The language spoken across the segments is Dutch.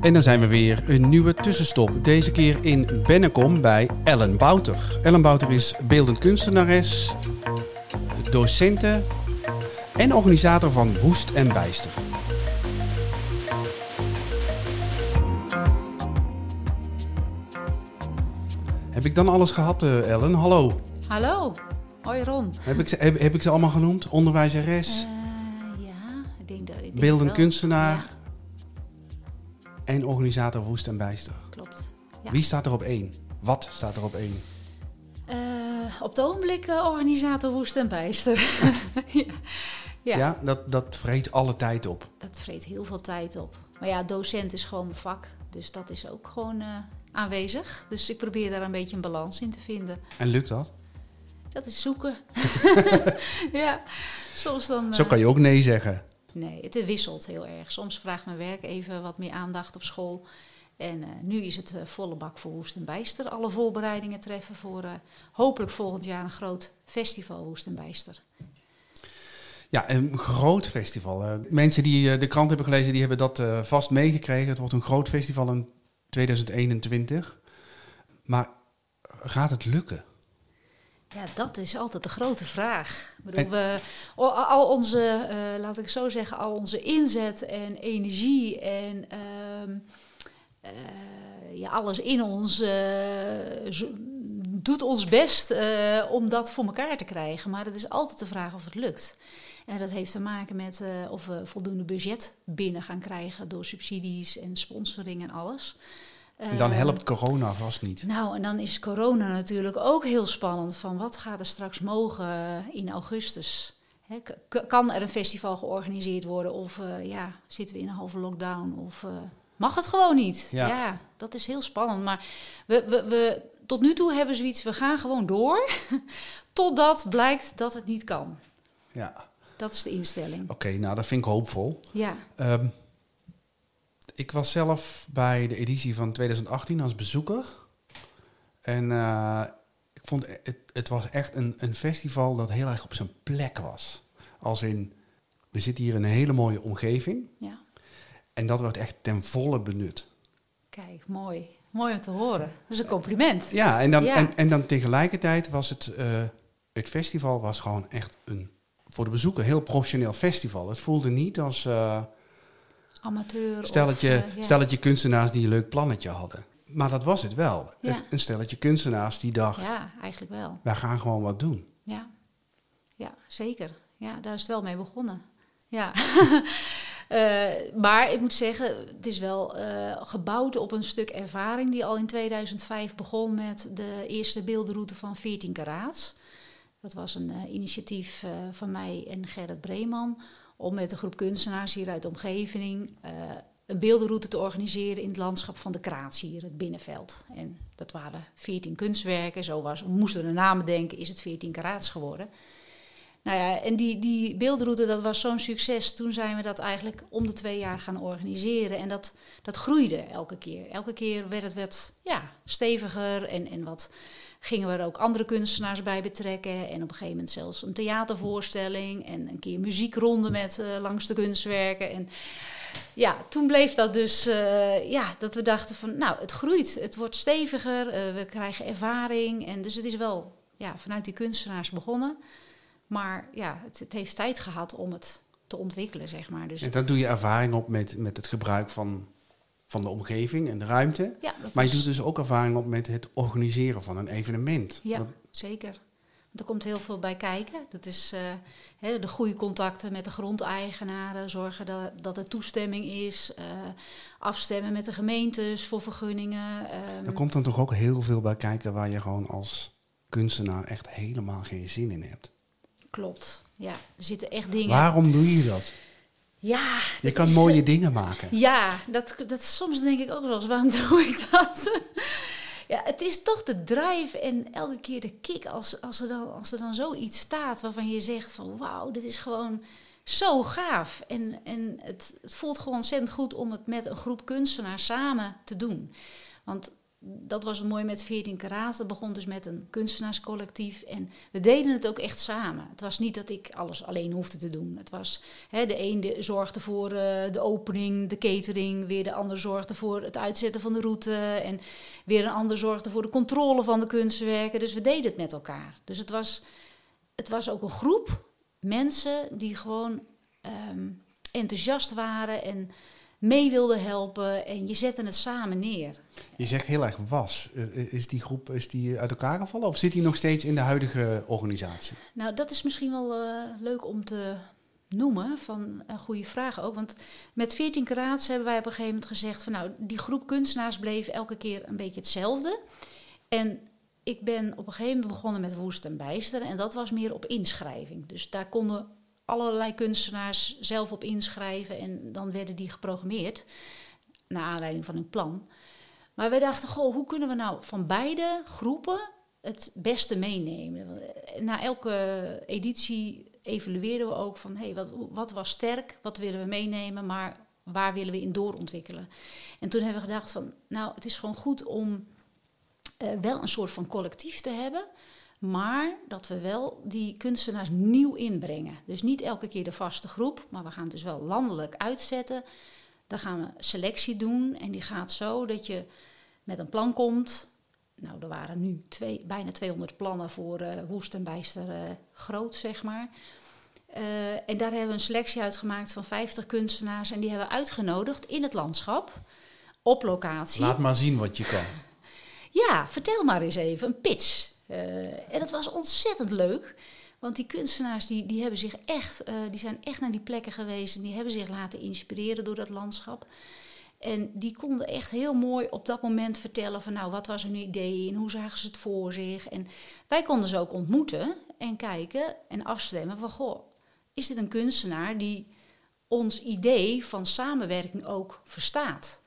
En dan zijn we weer een nieuwe tussenstop. Deze keer in Bennekom bij Ellen Bouter. Ellen Bouter is beeldend kunstenares, docente en organisator van Woest en Bijster. Heb ik dan alles gehad, eh, Ellen? Hallo. Hallo. Hoi Ron. Heb ik, ze, heb, heb ik ze allemaal genoemd? Onderwijzeres, Eh, ja, ik denk dat. Ik denk beeldend kunstenaar Ja, en organisator Woest en Bijster. klopt. Ja. Wie staat er op één? Wat staat er op één? Eh, op het ogenblik eh, organisator Woest en Bijster. ja. Ja, Ja. dat, dat vreet alle tijd op. dat vreet heel veel tijd op. Maar ja, docent is gewoon mijn vak. Dus dat is ook gewoon eh, aanwezig. Dus ik probeer daar een beetje een balans in te vinden. En lukt dat? Dat is zoeken. ja, soms dan... Zo kan je ook nee zeggen. Nee, het wisselt heel erg. Soms vraagt mijn werk even wat meer aandacht op school. En eh, nu is het eh, volle bak voor Woest en Bijster. Alle voorbereidingen treffen voor eh, hopelijk volgend jaar een groot festival Woest en Bijster. Ja, een groot festival. Mensen die de krant hebben gelezen, die hebben dat vast meegekregen. Het wordt een groot festival in 2021. Maar gaat het lukken? Ja, dat is altijd de grote vraag. Ik bedoel, we, al onze, eh, laat ik zo zeggen, al onze inzet en energie en ehm, eh, ja, alles in ons eh, zo- doet ons best om dat voor elkaar te krijgen. Maar het is altijd de vraag of het lukt. En dat heeft te maken met of we voldoende budget binnen gaan krijgen door subsidies en sponsoring en alles. En dan Ehm, helpt corona vast niet. nou, en dan is corona natuurlijk ook heel spannend. Van wat gaat er straks mogen in augustus? Kan er een festival georganiseerd worden? Of eh, ja, zitten we in een halve lockdown? Of eh, mag het gewoon niet? Ja. Ja. dat is heel spannend. Maar we, we, we, tot nu toe hebben we zoiets, we gaan gewoon door. Totdat blijkt dat het niet kan. Ja, Dat is de instelling. oké, nou dat vind ik hoopvol. Ja, Ehm, ik was zelf bij de editie van 2018 als bezoeker. En eh, ik vond het, het was echt een, een festival dat heel erg op zijn plek was. Als in, we zitten hier in een hele mooie omgeving. ja. En dat werd echt ten volle benut. Kijk, mooi. Mooi om te horen. Dat is een compliment. Ja, en dan, Ja. En, en dan tegelijkertijd was het, eh, het festival was gewoon echt een, voor de bezoeker, heel professioneel festival. Het voelde niet als eh, Amateur. stelletje, of, eh, ja. stelletje kunstenaars die een leuk plannetje hadden. Maar dat was het wel. Ja. Een- stelletje kunstenaars die dacht, Ja, eigenlijk wel. wij gaan gewoon wat doen. Ja, ja zeker. Ja, daar is het wel mee begonnen. Ja. Eh, maar ik moet zeggen, het is wel eh, gebouwd op een stuk ervaring die al in 2005 begon met de eerste beeldenroute van 14 karaats. Dat was een initiatief van mij en Gerrit Breeman om met een groep kunstenaars hier uit de omgeving eh, een beeldenroute te organiseren in het landschap van de Kraats hier, het binnenveld. En dat waren 14 kunstwerken, zo was, we moesten de namen denken, is het 14 karaats geworden. Nou ja, en die, die beeldroute, dat was zo'n succes. Toen zijn we dat eigenlijk om de twee jaar gaan organiseren. En dat, dat groeide elke keer. Elke keer werd het wat ja, steviger en, en wat gingen we er ook andere kunstenaars bij betrekken. En op een gegeven moment zelfs een theatervoorstelling en een keer muziekronde met eh, langs de kunstwerken. En ja, toen bleef dat dus, eh, ja, dat we dachten van, nou, het groeit, het wordt steviger, eh, we krijgen ervaring. En dus het is wel ja, vanuit die kunstenaars begonnen. Maar ja, het, het heeft tijd gehad om het te ontwikkelen, zeg maar. Dus En dan doe je ervaring op met, met het gebruik van, van de omgeving en de ruimte. ja, Maar je doet dus ook ervaring op met het organiseren van een evenement. Ja, zeker. Want er komt heel veel bij kijken. Dat is eh, de goede contacten met de grondeigenaren, zorgen dat, dat er toestemming is, eh, afstemmen met de gemeentes voor vergunningen. ehm, er komt dan toch ook heel veel bij kijken waar je gewoon als kunstenaar echt helemaal geen zin in hebt. Klopt. Ja, er zitten echt dingen. Waarom doe je dat? Ja, Je kan is, mooie dingen maken. Ja, dat, dat soms denk ik ook wel eens, waarom doe ik dat? ja, het is toch de drive en elke keer de kick als, als, er dan, als er dan zoiets staat waarvan je zegt van wauw, dit is gewoon zo gaaf. En, en het, het voelt gewoon ontzettend goed om het met een groep kunstenaars samen te doen. Want dat was het mooie met 14 karaat. Dat begon dus met een kunstenaarscollectief. En we deden het ook echt samen. Het was niet dat ik alles alleen hoefde te doen. Het was hè, de een de, zorgde voor uh, de opening, de catering. Weer de ander zorgde voor het uitzetten van de route. En weer een ander zorgde voor de controle van de kunstwerken. Dus we deden het met elkaar. Dus het was, het was ook een groep mensen die gewoon um, enthousiast waren en mee wilden helpen en je zette het samen neer. Je zegt heel erg was. Is die groep is die uit elkaar gevallen of zit die nog steeds in de huidige organisatie? Nou, dat is misschien wel uh, leuk om te noemen, van een goede vraag ook. Want met 14 karaats hebben wij op een gegeven moment gezegd van nou, die groep kunstenaars bleef elke keer een beetje hetzelfde. En ik ben op een gegeven moment begonnen met woest en bijster en dat was meer op inschrijving. Dus daar konden allerlei kunstenaars zelf op inschrijven en dan werden die geprogrammeerd naar aanleiding van hun plan. Maar wij dachten, goh, hoe kunnen we nou van beide groepen het beste meenemen? Na elke editie evalueerden we ook van, hey, wat, wat was sterk, wat willen we meenemen, maar waar willen we in doorontwikkelen? En toen hebben we gedacht van, nou, het is gewoon goed om uh, wel een soort van collectief te hebben maar dat we wel die kunstenaars nieuw inbrengen. Dus niet elke keer de vaste groep, maar we gaan dus wel landelijk uitzetten. Dan gaan we selectie doen en die gaat zo dat je met een plan komt. Nou, er waren nu twee, bijna 200 plannen voor uh, Woest en Bijster uh, groot, zeg maar. Uh, en daar hebben we een selectie uitgemaakt van 50 kunstenaars. En die hebben we uitgenodigd in het landschap, op locatie. Laat maar zien wat je kan. ja, vertel maar eens even, een pitch. Uh, en dat was ontzettend leuk. Want die kunstenaars die, die hebben zich echt, uh, die zijn echt naar die plekken geweest en die hebben zich laten inspireren door dat landschap. En die konden echt heel mooi op dat moment vertellen van nou, wat was hun idee en hoe zagen ze het voor zich. En wij konden ze ook ontmoeten en kijken en afstemmen van goh, is dit een kunstenaar die ons idee van samenwerking ook verstaat?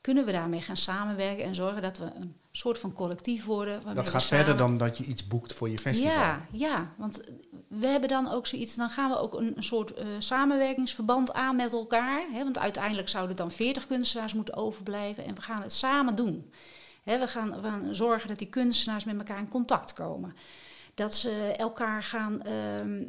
Kunnen we daarmee gaan samenwerken en zorgen dat we een soort van collectief worden. Dat gaat verder dan dat je iets boekt voor je festival. Ja, ja, want we hebben dan ook zoiets, dan gaan we ook een, een soort uh, samenwerkingsverband aan met elkaar. Hè, want uiteindelijk zouden dan 40 kunstenaars moeten overblijven en we gaan het samen doen. Hè, we, gaan, we gaan zorgen dat die kunstenaars met elkaar in contact komen. Dat ze elkaar gaan uh,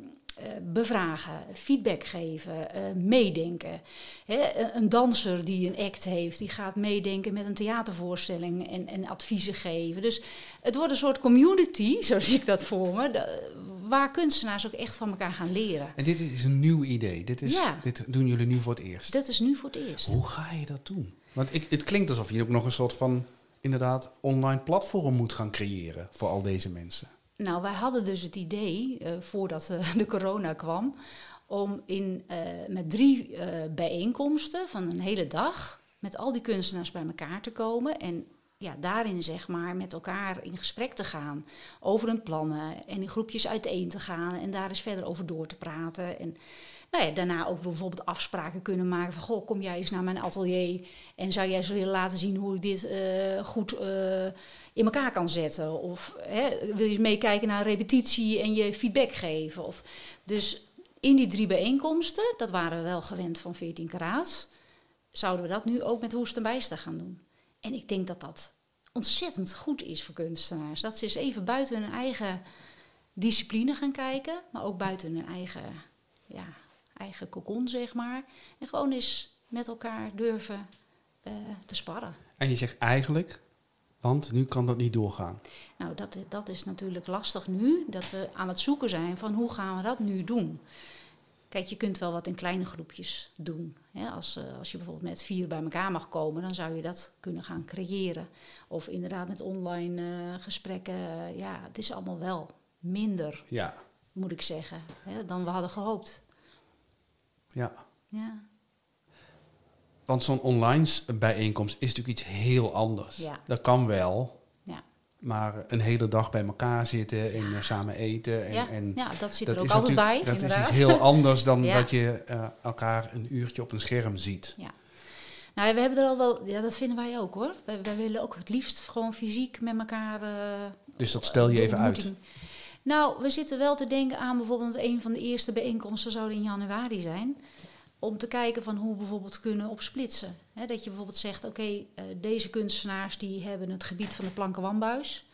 bevragen, feedback geven, uh, meedenken. Hè, een danser die een act heeft, die gaat meedenken met een theatervoorstelling en, en adviezen geven. Dus het wordt een soort community, zo zie ik dat voor me, waar kunstenaars ook echt van elkaar gaan leren. En dit is een nieuw idee. Dit, is, ja. dit doen jullie nu voor het eerst. Dat is nu voor het eerst. Hoe ga je dat doen? Want ik, het klinkt alsof je ook nog een soort van inderdaad online platform moet gaan creëren voor al deze mensen. Nou, wij hadden dus het idee, uh, voordat uh, de corona kwam, om in, uh, met drie bijeenkomsten van een hele dag met al die kunstenaars bij elkaar te komen en ja, daarin zeg maar met elkaar in gesprek te gaan over hun plannen en in groepjes uiteen te gaan en daar eens verder over door te praten. En nou ja, daarna ook bijvoorbeeld afspraken kunnen maken van... goh, kom jij eens naar mijn atelier en zou jij eens willen laten zien hoe ik dit uh, goed uh, in elkaar kan zetten? Of hè, wil je meekijken naar een repetitie en je feedback geven? Of, dus in die drie bijeenkomsten, dat waren we wel gewend van 14 karaats... zouden we dat nu ook met Hoest en Bijster gaan doen. En ik denk dat dat ontzettend goed is voor kunstenaars. Dat ze eens even buiten hun eigen discipline gaan kijken... maar ook buiten hun eigen... Ja, eigen kokon, zeg maar. En gewoon eens met elkaar durven uh, te sparren. En je zegt eigenlijk, want nu kan dat niet doorgaan. Nou, dat, dat is natuurlijk lastig nu, dat we aan het zoeken zijn van hoe gaan we dat nu doen. Kijk, je kunt wel wat in kleine groepjes doen. als, uh, als je bijvoorbeeld met vier bij elkaar mag komen, dan zou je dat kunnen gaan creëren. Of inderdaad met online uh, gesprekken. ja, het is allemaal wel minder, ja. moet ik zeggen, dan we hadden gehoopt. Ja. ja. Want zo'n online bijeenkomst is natuurlijk iets heel anders. Ja. Dat kan wel. Ja. Maar een hele dag bij elkaar zitten en ja. samen eten. En, ja. en ja, dat zit er ook altijd bij. Dat inderdaad. is iets heel anders dan dat je uh, elkaar een uurtje op een scherm ziet. Ja. Nou, we hebben er al wel, ja, dat vinden wij ook hoor. Wij, wij willen ook het liefst gewoon fysiek met elkaar. Uh, dus dat stel je even uit. Nou, we zitten wel te denken aan bijvoorbeeld een van de eerste bijeenkomsten zou in januari zijn. om te kijken van hoe we bijvoorbeeld kunnen opsplitsen. Dat je bijvoorbeeld zegt, oké, eh, deze kunstenaars die hebben het gebied van de plankenwambuis.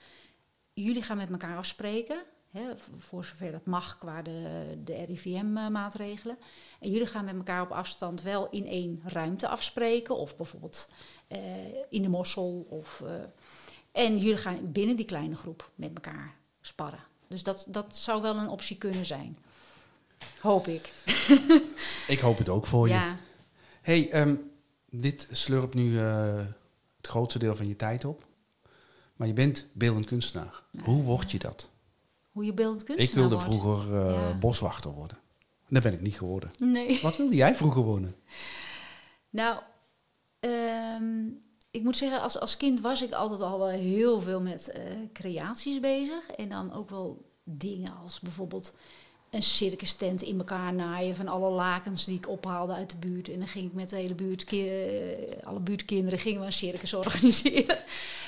Jullie gaan met elkaar afspreken, voor zover dat mag qua de, de RIVM-maatregelen. En jullie gaan met elkaar op afstand wel in één ruimte afspreken, of bijvoorbeeld eh, in de mossel. Of, eh, en jullie gaan binnen die kleine groep met elkaar sparren. Dus dat, dat zou wel een optie kunnen zijn. Hoop ik. Ik hoop het ook voor je. Ja. hey, ehm, dit slurpt nu eh, het grootste deel van je tijd op. Maar je bent beeldend kunstenaar. Hoe word je dat? Hoe je beeldend kunstenaar ik wilde wordt. vroeger eh, Ja. boswachter worden. Dat ben ik niet geworden. Nee. Wat wilde jij vroeger worden? Nou, ehm, ik moet zeggen, als, als kind was ik altijd al wel heel veel met eh, creaties bezig. En dan ook wel dingen als bijvoorbeeld een circus tent in elkaar naaien van alle lakens die ik ophaalde uit de buurt. En dan ging ik met de hele buurt, eh, alle buurtkinderen, gingen we een circus organiseren.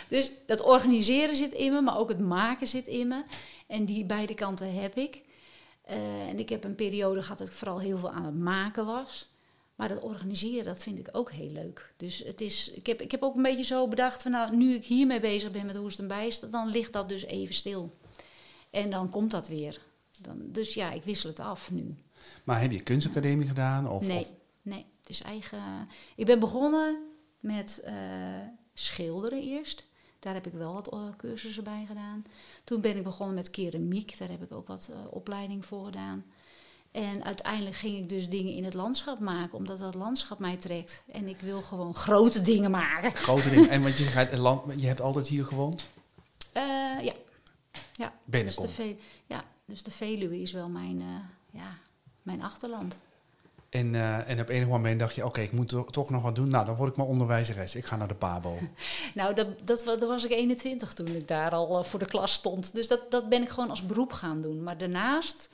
Dus dat organiseren zit in me, maar ook het maken zit in me. En die beide kanten heb ik. Eh, en ik heb een periode gehad dat ik vooral heel veel aan het maken was. Maar dat organiseren, dat vind ik ook heel leuk. Dus het is, ik, heb, ik heb ook een beetje zo bedacht van nou, nu ik hiermee bezig ben met Hoest en Bijst, dan ligt dat dus even stil. En dan komt dat weer. Dan, dus ja, ik wissel het af nu. Maar heb je kunstacademie gedaan? Of, nee, of- nee, het is eigen. Ik ben begonnen met eh, schilderen eerst. Daar heb ik wel wat eh, cursussen bij gedaan. Toen ben ik begonnen met keramiek. Daar heb ik ook wat eh, opleiding voor gedaan. En uiteindelijk ging ik dus dingen in het landschap maken, omdat dat landschap mij trekt. En ik wil gewoon grote dingen maken. grote dingen. En want je, gaat, je hebt altijd hier gewoond? Eh, ja. ja. Dus Binnenkom. de, Ve- ja, dus de Veluwe is wel mijn, eh, ja, mijn achterland. En, eh, en op enig moment dacht je, oké, ik moet to- toch nog wat doen. Nou, dan word ik maar onderwijzeres. Ik ga naar de PABO. Nou, dat, dat, was ik 21 toen ik daar al voor de klas stond. Dus dat, dat ben ik gewoon als beroep gaan doen. Maar daarnaast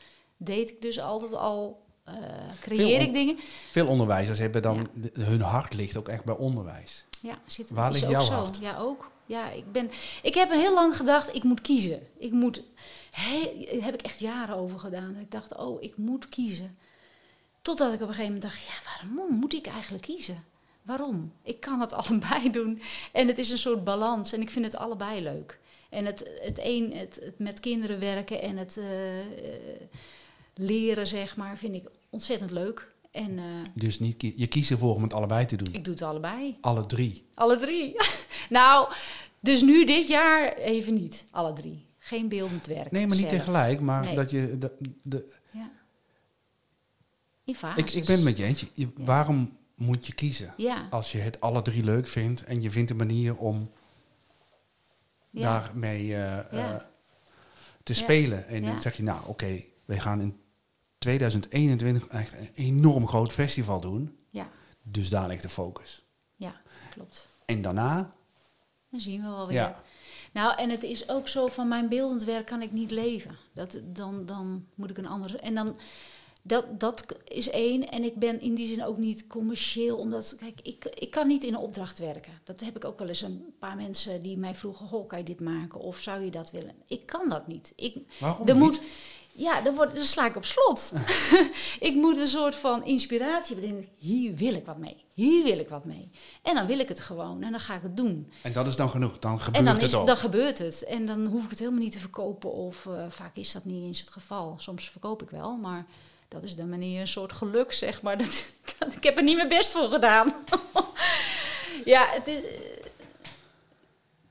deed ik dus altijd al, eh creëer ik dingen. Veel onderwijzers hebben dan, Ja. de- hun hart ligt ook echt bij onderwijs. Ja, zit, Waar is ligt ook jouw zo. hart? Ja, ook. Ja, ik, ben, ik heb heel lang gedacht, ik moet kiezen. Ik moet, he, heb ik echt jaren over gedaan. Ik dacht, oh, ik moet kiezen. Totdat ik op een gegeven moment dacht, ja, waarom moet ik eigenlijk kiezen? Waarom? Ik kan het allebei doen. En het is een soort balans en ik vind het allebei leuk. En het, het een, het, het met kinderen werken en het eh, eh, leren, zeg maar, vind ik ontzettend leuk. En eh, Dus niet, kie- je kiest ervoor om het allebei te doen. ik doe het allebei. Alle drie. Alle drie. nou, dus nu dit jaar even niet. Alle drie. Geen beeldend werk. Nee, maar niet zelf. tegelijk. Maar Nee. dat je... De, de, Ja. In ik, ik ben het met je eens. Je- je- Ja. Waarom moet je kiezen? Ja, Als je het alle drie leuk vindt en je vindt een manier om ja. daarmee eh, eh, te spelen. En dan zeg je, nou oké, wij gaan in 2021 echt een enorm groot festival doen. ja, Dus daar ligt de focus. ja, klopt. En daarna, Dan zien we wel weer. ja, Nou, en het is ook zo van mijn beeldend werk kan ik niet leven. Dat, dan, dan moet ik een andere. En dan. Dat, dat is één. En ik ben in die zin ook niet commercieel. Omdat, kijk, ik, ik kan niet in een opdracht werken. Dat heb ik ook wel eens een paar mensen die mij vroegen: Goh, kan je dit maken? Of zou je dat willen? Ik kan dat niet. Ik, waarom er niet? moet, ja, dan, word, dan sla ik op slot. ik moet een soort van inspiratie bedenken. Hier wil ik wat mee. Hier wil ik wat mee. En dan wil ik het gewoon. En dan ga ik het doen. En dat is dan genoeg. Dan gebeurt En dan, het is, ook. dan gebeurt het. En dan hoef ik het helemaal niet te verkopen. Of eh, vaak is dat niet eens het geval. Soms verkoop ik wel, maar dat is de manier een soort geluk, zeg maar. Dat, dat, ik heb er niet mijn best voor gedaan. ja, het is, eh,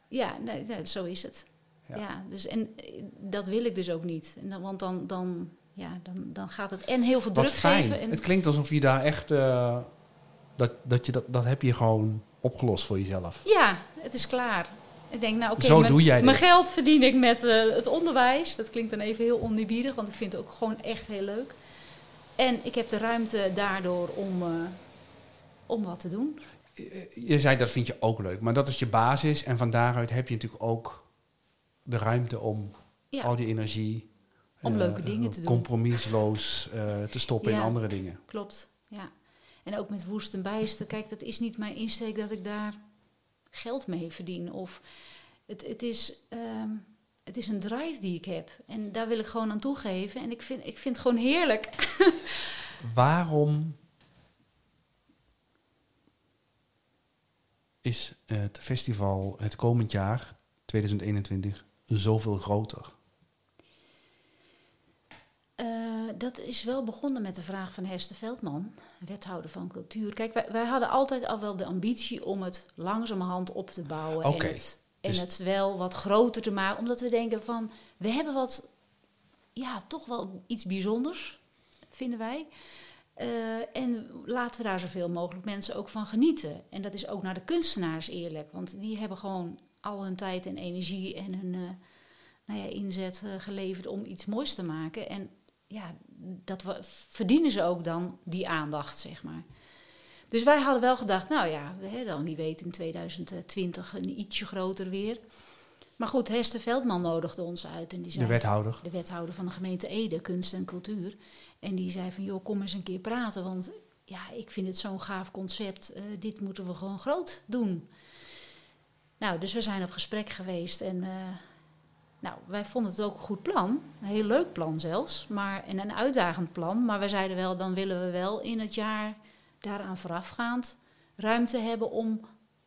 ja nee, nee, zo is het. Ja. Ja. dus, en eh, dat wil ik dus ook niet. En dan, want dan, dan, ja, dan, dan gaat het en heel veel Wat druk fijn. geven. En, Het klinkt alsof je daar echt... eh, dat, dat, je dat, dat heb je gewoon opgelost voor jezelf. Ja, het is klaar. Ik denk, nou oké, mijn, geld verdien ik met eh, het onderwijs. Dat klinkt dan even heel oneerbiedig, want ik vind het ook gewoon echt heel leuk. En ik heb de ruimte daardoor om, om wat te doen. Je zei dat vind je ook leuk, maar dat is je basis. En van daaruit heb je natuurlijk ook de ruimte om al die energie... Om eh, leuke dingen te doen. Compromisloos eh, te stoppen in andere dingen. Klopt, ja. En ook met woest en bijsten. Kijk, dat is niet mijn insteek dat ik daar geld mee verdien. Of het, het, is, ehm, het is een drive die ik heb. En daar wil ik gewoon aan toegeven. En ik vind, ik vind het gewoon heerlijk. Waarom is het festival het komend jaar, 2021, zoveel groter? Uh, dat is wel begonnen met de vraag van Hester Veldman, wethouder van cultuur. Kijk, wij, wij, hadden altijd al wel de ambitie om het langzamerhand op te bouwen. Okay. En, het, en dus het wel wat groter te maken. Omdat we denken van, we hebben wat, ja, toch wel iets bijzonders, vinden wij. Uh, en laten we daar zoveel mogelijk mensen ook van genieten. En dat is ook naar de kunstenaars eerlijk. Want die hebben gewoon al hun tijd en energie en hun uh, nou ja, inzet uh, geleverd om iets moois te maken. En ja, dat we, verdienen ze ook dan die aandacht, zeg maar. Dus wij hadden wel gedacht, nou ja, we, dan wie weet in 2020 een ietsje groter weer. Maar goed, Hester Veldman nodigde ons uit. En die zei, de wethouder. De wethouder van de gemeente Ede, Kunst en Cultuur. En die zei van, joh, kom eens een keer praten. Want ja, ik vind het zo'n gaaf concept. Uh, dit moeten we gewoon groot doen. Nou, dus we zijn op gesprek geweest. En uh, nou, wij vonden het ook een goed plan. Een heel leuk plan zelfs. Maar, en een uitdagend plan. Maar wij zeiden wel, dan willen we wel in het jaar daaraan voorafgaand ruimte hebben om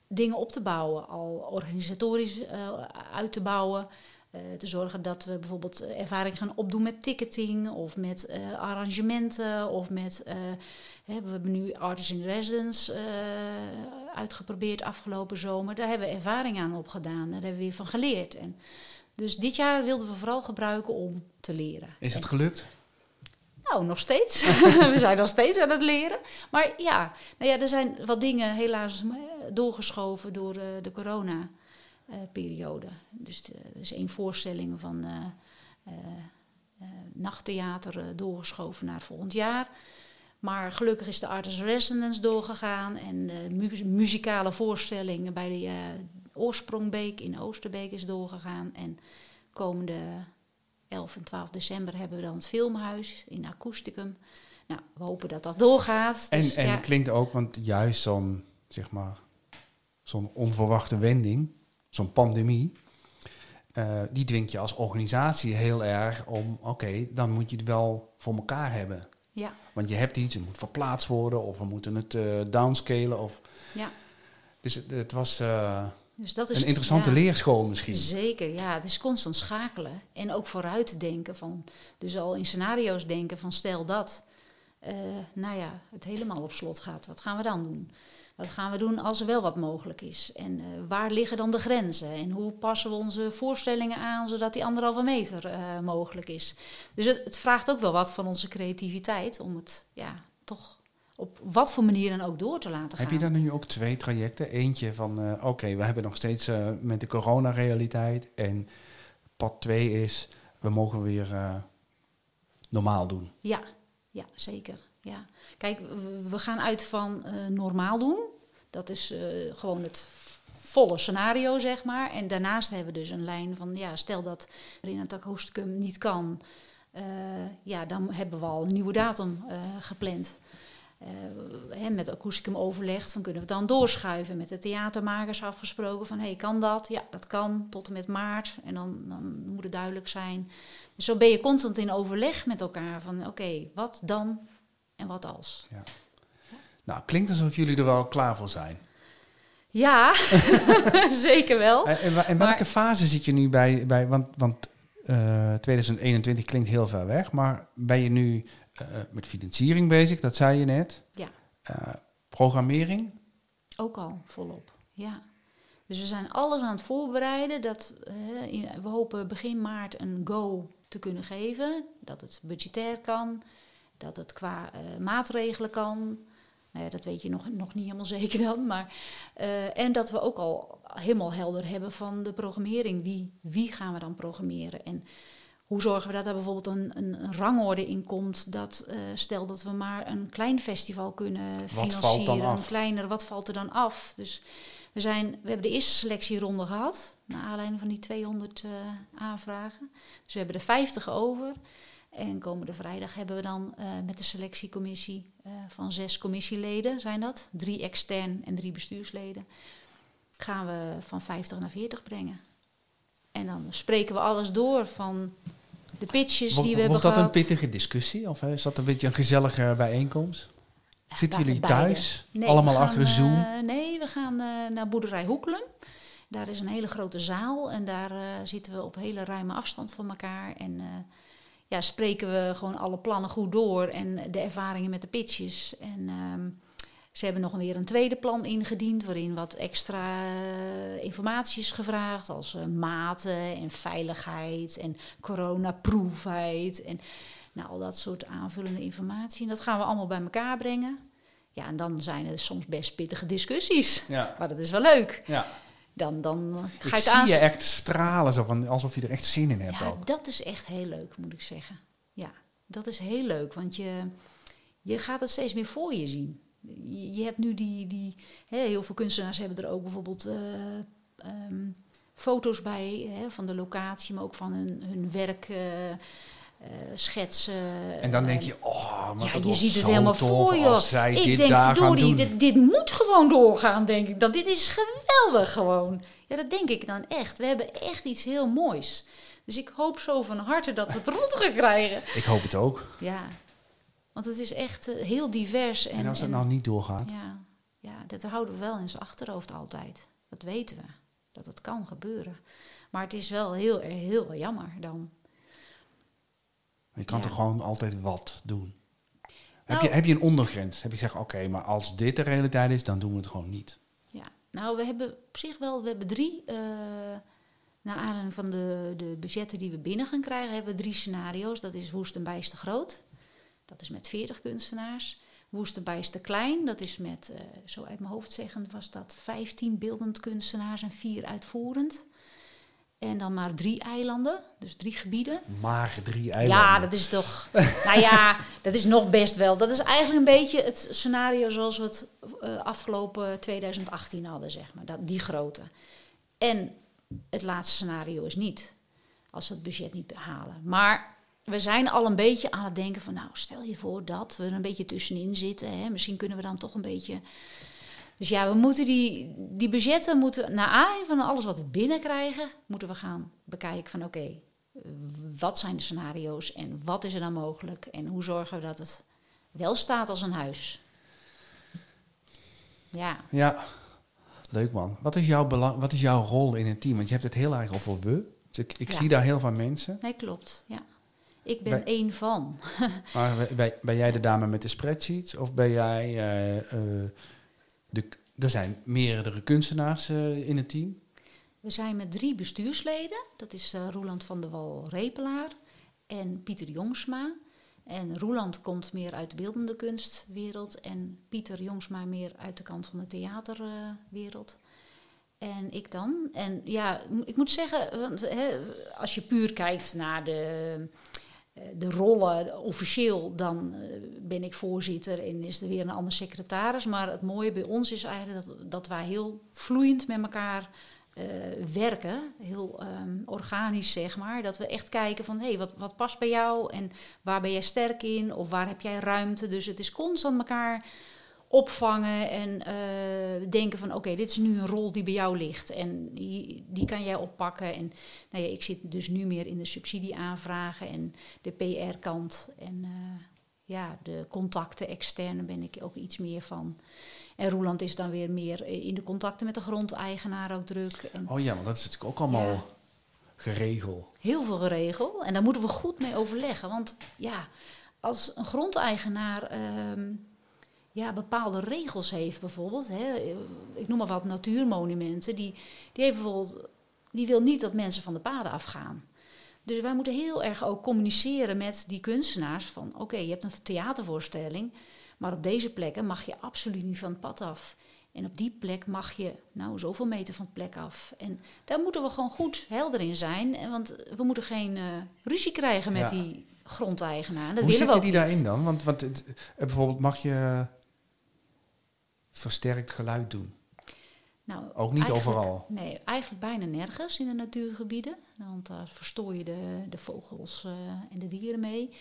dingen op te bouwen. Al organisatorisch uh, uit te bouwen. Uh, te zorgen dat we bijvoorbeeld ervaring gaan opdoen met ticketing of met uh, arrangementen of met. Hè, we hebben nu Artists in Residence uitgeprobeerd afgelopen zomer. Daar hebben we ervaring aan opgedaan. Daar hebben we weer van geleerd. En dus dit jaar wilden we vooral gebruiken om te leren. Is het gelukt? Nou, nog steeds. we zijn nog steeds aan het leren. Maar ja, nou ja, er zijn wat dingen helaas doorgeschoven door uh, de corona-periode. dus er is één voorstelling van uh, uh, nachttheater doorgeschoven naar volgend jaar. Maar gelukkig is de Artist Resonance doorgegaan. En de mu muzikale voorstelling bij de Oorsprongbeek in Oosterbeek is doorgegaan. En komende 11 en 12 december hebben we dan het filmhuis in Acousticum. Nou, we hopen dat dat doorgaat. En, Dus, en ja, het klinkt ook, want juist zo'n, zeg maar, zo'n onverwachte wending, zo'n pandemie, uh, die dwingt je als organisatie heel erg om, oké, dan moet je het wel voor elkaar hebben. ja, Want je hebt iets, het moet verplaatst worden, of we moeten het uh, downscalen. Of... ja. Dus het, het was uh, Dus dat is een interessante ja, leerschool misschien. Zeker, ja. Het is constant schakelen. En ook vooruit denken. Van, dus al in scenario's denken van stel dat. Nou ja, het helemaal op slot gaat. Wat gaan we dan doen? Wat gaan we doen als er wel wat mogelijk is? En uh, waar liggen dan de grenzen? En hoe passen we onze voorstellingen aan zodat die anderhalve meter uh, mogelijk is? Dus het, het, vraagt ook wel wat van onze creativiteit om het ja, toch op wat voor manier dan ook door te laten gaan. Heb je dan nu ook twee trajecten? Eentje van, uh, oké, okay, we hebben nog steeds met de coronarealiteit. En pad twee is, we mogen weer normaal doen. Ja, ja zeker. Ja. Kijk, we, gaan uit van normaal doen. Dat is gewoon het volle scenario, zeg maar. En daarnaast hebben we dus een lijn van, ja, stel dat in het acousticum niet kan... ja, dan hebben we al een nieuwe datum gepland. He, met akoesticum overlegd, van kunnen we het dan doorschuiven. Met de theatermakers afgesproken van, hey, kan dat? Ja, dat kan, tot en met maart. En dan, dan moet het duidelijk zijn. Dus zo ben je constant in overleg met elkaar van, oké, wat dan en wat als? Ja. Nou, klinkt alsof jullie er wel klaar voor zijn. Ja, zeker wel. En, en, en welke maar, fase zit je nu bij? bij want want uh, 2021 klinkt heel ver weg, maar ben je nu uh, met financiering bezig, dat zei je net. Ja. Uh, programmering? Ook al, volop, ja. Dus we zijn alles aan het voorbereiden. Dat, we hopen begin maart een go te kunnen geven. Dat het budgetair kan, dat het qua maatregelen kan. Nou ja, dat weet je nog, nog niet helemaal zeker dan. Maar, en dat we ook al helemaal helder hebben van de programmering. Wie, wie gaan we dan programmeren? En hoe zorgen we dat er bijvoorbeeld een, een, rangorde in komt? Dat uh, stel dat we maar een klein festival kunnen wat financieren, een kleiner, wat valt er dan af? Dus we, zijn, we hebben de eerste selectieronde gehad, naar aanleiding van die 200 uh, aanvragen. Dus we hebben er 50 over. En komende vrijdag hebben we dan uh, met de selectiecommissie van zes commissieleden, zijn dat, drie extern en drie bestuursleden, gaan we van 50 naar 40 brengen. En dan spreken we alles door van de pitches Wordt, die we hebben dat gehad. een pittige discussie? Of is dat een beetje een gezellige bijeenkomst? Zitten Be jullie thuis? Nee, allemaal gaan, achter Zoom? Uh, nee, we gaan eh, naar boerderij Hoekelen. Daar is een hele grote zaal en daar eh, zitten we op hele ruime afstand van elkaar. En eh, ja, spreken we gewoon alle plannen goed door en de ervaringen met de pitches. En ehm, ze hebben nog weer een tweede plan ingediend waarin wat extra uh, informatie is gevraagd. Als uh, maten en veiligheid en coronaproefheid en nou, al dat soort aanvullende informatie. En dat gaan we allemaal bij elkaar brengen. Ja, en dan zijn er soms best pittige discussies. Ja. Maar dat is wel leuk. Ja. Dan, dan ga Ik je het zie aan. je echt stralen, zo van, alsof je er echt zin in hebt Ja, ook. dat is echt heel leuk, moet ik zeggen. Ja, dat is heel leuk, want je, je gaat het steeds meer voor je zien. Je, je hebt nu die, die hè, heel veel kunstenaars hebben er ook bijvoorbeeld eh, ehm, foto's bij hè, van de locatie, maar ook van hun, hun werk, eh, schetsen. En dan denk eh, je, oh, maar ja, dat je ziet het helemaal voor je. Ik dit denk, verdorie, dit, dit moet gewoon doorgaan, denk ik. Dat dit is geweldig gewoon. Ja, dat denk ik dan echt. We hebben echt iets heel moois. Dus ik hoop zo van harte dat we het rond gaan krijgen. Ik hoop het ook. Ja, want het is echt eh, heel divers. En, En, als het en- nou niet doorgaat. ja, ja, dat houden we wel in zijn achterhoofd altijd. Dat weten we, dat het kan gebeuren. Maar het is wel heel, heel jammer dan. Je kan Ja. toch gewoon altijd wat doen. heb, Nou- je, heb je een ondergrens? Heb je gezegd, oké, maar als dit de realiteit is, dan doen we het gewoon niet. Ja, nou, we hebben op zich wel, we hebben drie, eh naar aanleiding van de, de budgetten die we binnen gaan krijgen, hebben we drie scenario's. Dat is Woest en Bijster Groot, dat is met 40 kunstenaars. Woest en Bijster Klein, dat is met, eh, zo uit mijn hoofd zeggen, was dat 15 beeldend kunstenaars en vier uitvoerend. En dan maar drie eilanden, dus drie gebieden. Maar drie eilanden. Ja, dat is toch. nou ja, dat is nog best wel. Dat is eigenlijk een beetje het scenario zoals we het eh, afgelopen 2018 hadden, zeg maar. Dat, die grootte. En het laatste scenario is niet. Als we het budget niet halen. Maar we zijn al een beetje aan het denken van, nou, stel je voor dat we er een beetje tussenin zitten. Hè? Misschien kunnen we dan toch een beetje. Dus ja, we moeten die, die budgetten moeten, naar aanleiding van alles wat we binnenkrijgen, moeten we gaan bekijken van oké, wat zijn de scenario's en wat is er dan mogelijk en hoe zorgen we dat het wel staat als een huis. Ja, Ja, leuk man. Wat is, jouw belang, wat is jouw rol in het team? Want je hebt het heel erg over we. Dus ik ik Ja. zie daar heel veel mensen. nee, klopt. Ja. Ik ben Bij- één van. Maar ben, ben jij de dame met de spreadsheets? Of ben jij... eh, eh, de, er zijn meerdere kunstenaars eh, in het team. We zijn met drie bestuursleden. Dat is eh, Roeland van der Wal-Repelaar en Pieter Jongsma. En Roeland komt meer uit de beeldende kunstwereld en Pieter Jongsma meer uit de kant van de theaterwereld. en ik dan. En ja, ik moet zeggen, hè, als je puur kijkt naar de, de rollen officieel, dan eh, ben ik voorzitter en is er weer een ander secretaris. Maar het mooie bij ons is eigenlijk dat, dat wij heel vloeiend met elkaar eh, werken. Heel ehm, organisch, zeg maar. Dat we echt kijken van, hé, hey, wat, wat past bij jou? En waar ben jij sterk in? Of waar heb jij ruimte? Dus het is constant elkaar opvangen en eh, denken van, oké, dit is nu een rol die bij jou ligt. En die, die kan jij oppakken. En nou ja, ik zit dus nu meer in de subsidieaanvragen en de PR-kant. En eh, ja, de contacten externe ben ik ook iets meer van. En Roeland is dan weer meer in de contacten met de grondeigenaar ook druk. En Oh ja, want dat is natuurlijk ook allemaal Ja. geregeld. heel veel geregeld. En daar moeten we goed mee overleggen. Want ja, als een grondeigenaar ehm, ja, bepaalde regels heeft, bijvoorbeeld, hè, ik noem maar wat natuurmonumenten, die, die, heeft bijvoorbeeld, die wil niet dat mensen van de paden afgaan. Dus wij moeten heel erg ook communiceren met die kunstenaars van oké, je hebt een theatervoorstelling, maar op deze plekken mag je absoluut niet van het pad af. En op die plek mag je nou zoveel meter van het plek af. En daar moeten we gewoon goed helder in zijn. en Want we moeten geen eh, ruzie krijgen met Ja. die grondeigenaar. Dat Hoe willen we zitten ook die niet. daarin dan? Want, want het, eh, bijvoorbeeld mag je versterkt geluid doen. Nou, Ook niet overal. Nee, eigenlijk bijna nergens in de natuurgebieden. Want daar verstoor je de, de vogels eh, en de dieren mee.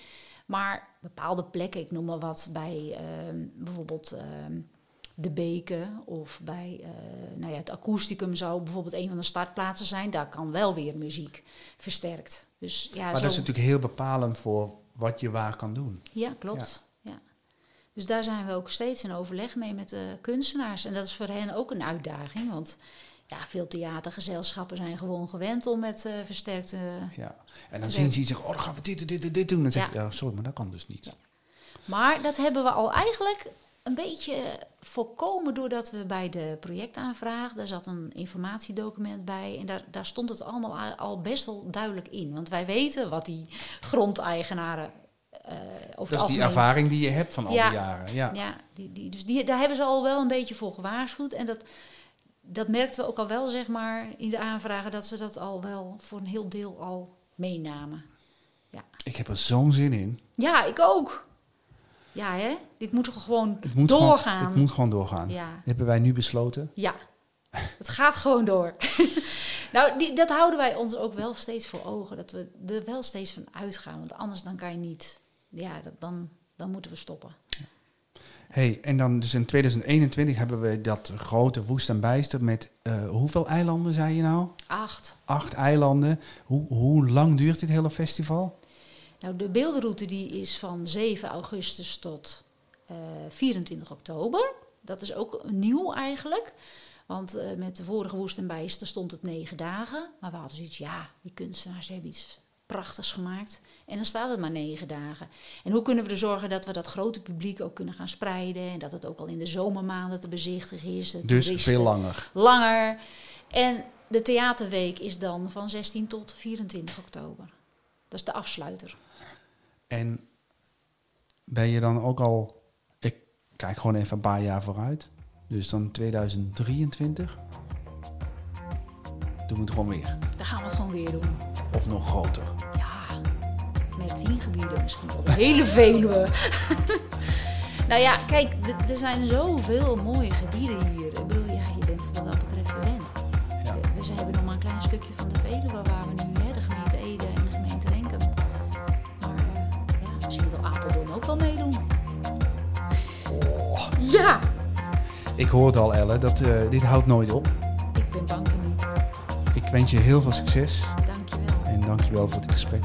Maar bepaalde plekken, ik noem maar wat, bij ehm, bijvoorbeeld ehm, de beken of bij eh, nou ja, het akoesticum zou bijvoorbeeld een van de startplaatsen zijn. Daar kan wel weer muziek versterkt. Dus ja, maar zo, dat is natuurlijk heel bepalend voor wat je waar kan doen. ja klopt. Ja. Dus daar zijn we ook steeds in overleg mee met de kunstenaars. En dat is voor hen ook een uitdaging. Want ja, veel theatergezelschappen zijn gewoon gewend om met uh, versterkte. Ja. En dan zien ze iets zeggen: Oh, dan gaan we dit, dit, dit, dit doen. En dan zeg je: ja. sorry, maar dat kan dus niet. Maar dat hebben we al eigenlijk een beetje voorkomen doordat we bij de projectaanvraag, daar zat een informatiedocument bij en daar, daar stond het allemaal al best wel duidelijk in. Want wij weten wat die grondeigenaren uh, over Dat is die ervaring die je hebt van al die jaren. Ja, ja die, die, dus die, daar hebben ze al wel een beetje voor gewaarschuwd. En dat, dat merkten we ook al wel, zeg maar, in de aanvragen, dat ze dat al wel voor een heel deel al meenamen. Ja. Ik heb er zo'n zin in. Ja, ik ook. Ja, hè? Dit moet gewoon het moet doorgaan. Gewoon, het moet gewoon doorgaan. Ja. Dat hebben wij nu besloten. Ja, het gaat gewoon door. nou, die, dat houden wij ons ook wel steeds voor ogen. Dat we er wel steeds van uitgaan. Want anders dan kan je niet. Ja, dat, dan, dan moeten we stoppen. hey, en dan dus in 2021 hebben we dat grote woest en bijster met uh, hoeveel eilanden, zei je nou? Acht. Acht eilanden. Hoe, hoe lang duurt dit hele festival? Nou, de beeldenroute die is van 7 augustus tot uh, eh, 24 oktober. Dat is ook nieuw eigenlijk. Want uh, met de vorige Woest en Bijster stond het negen dagen. Maar we hadden zoiets, ja, die kunstenaars hebben iets prachtigs gemaakt. En dan staat het maar negen dagen. En hoe kunnen we er zorgen dat we dat grote publiek ook kunnen gaan spreiden? En dat het ook al in de zomermaanden te bezichtigen is. Dus veel langer. Langer. En de theaterweek is dan van 16 tot 24 oktober. Dat is de afsluiter. En ben je dan ook al, ik kijk gewoon even een paar jaar vooruit, dus dan 2023, doen we het gewoon weer. Dan gaan we het gewoon weer doen. Of nog groter. Ja, met tien gebieden misschien wel. Hele Veluwe. nou ja, kijk, er zijn zoveel mooie gebieden hier. Ik bedoel, ja, je bent wat dat betreft verwend. Ja. We, we hebben nog maar een klein stukje van de Veluwe waar we nu, hè, de gemeente Ede en de gemeente Renkum ook wel meedoen. Oh. Ja! Ik hoor het al, Elle, dat uh, dit houdt nooit op. Ik wens je heel veel succes. Dankjewel. En dankjewel voor dit gesprek.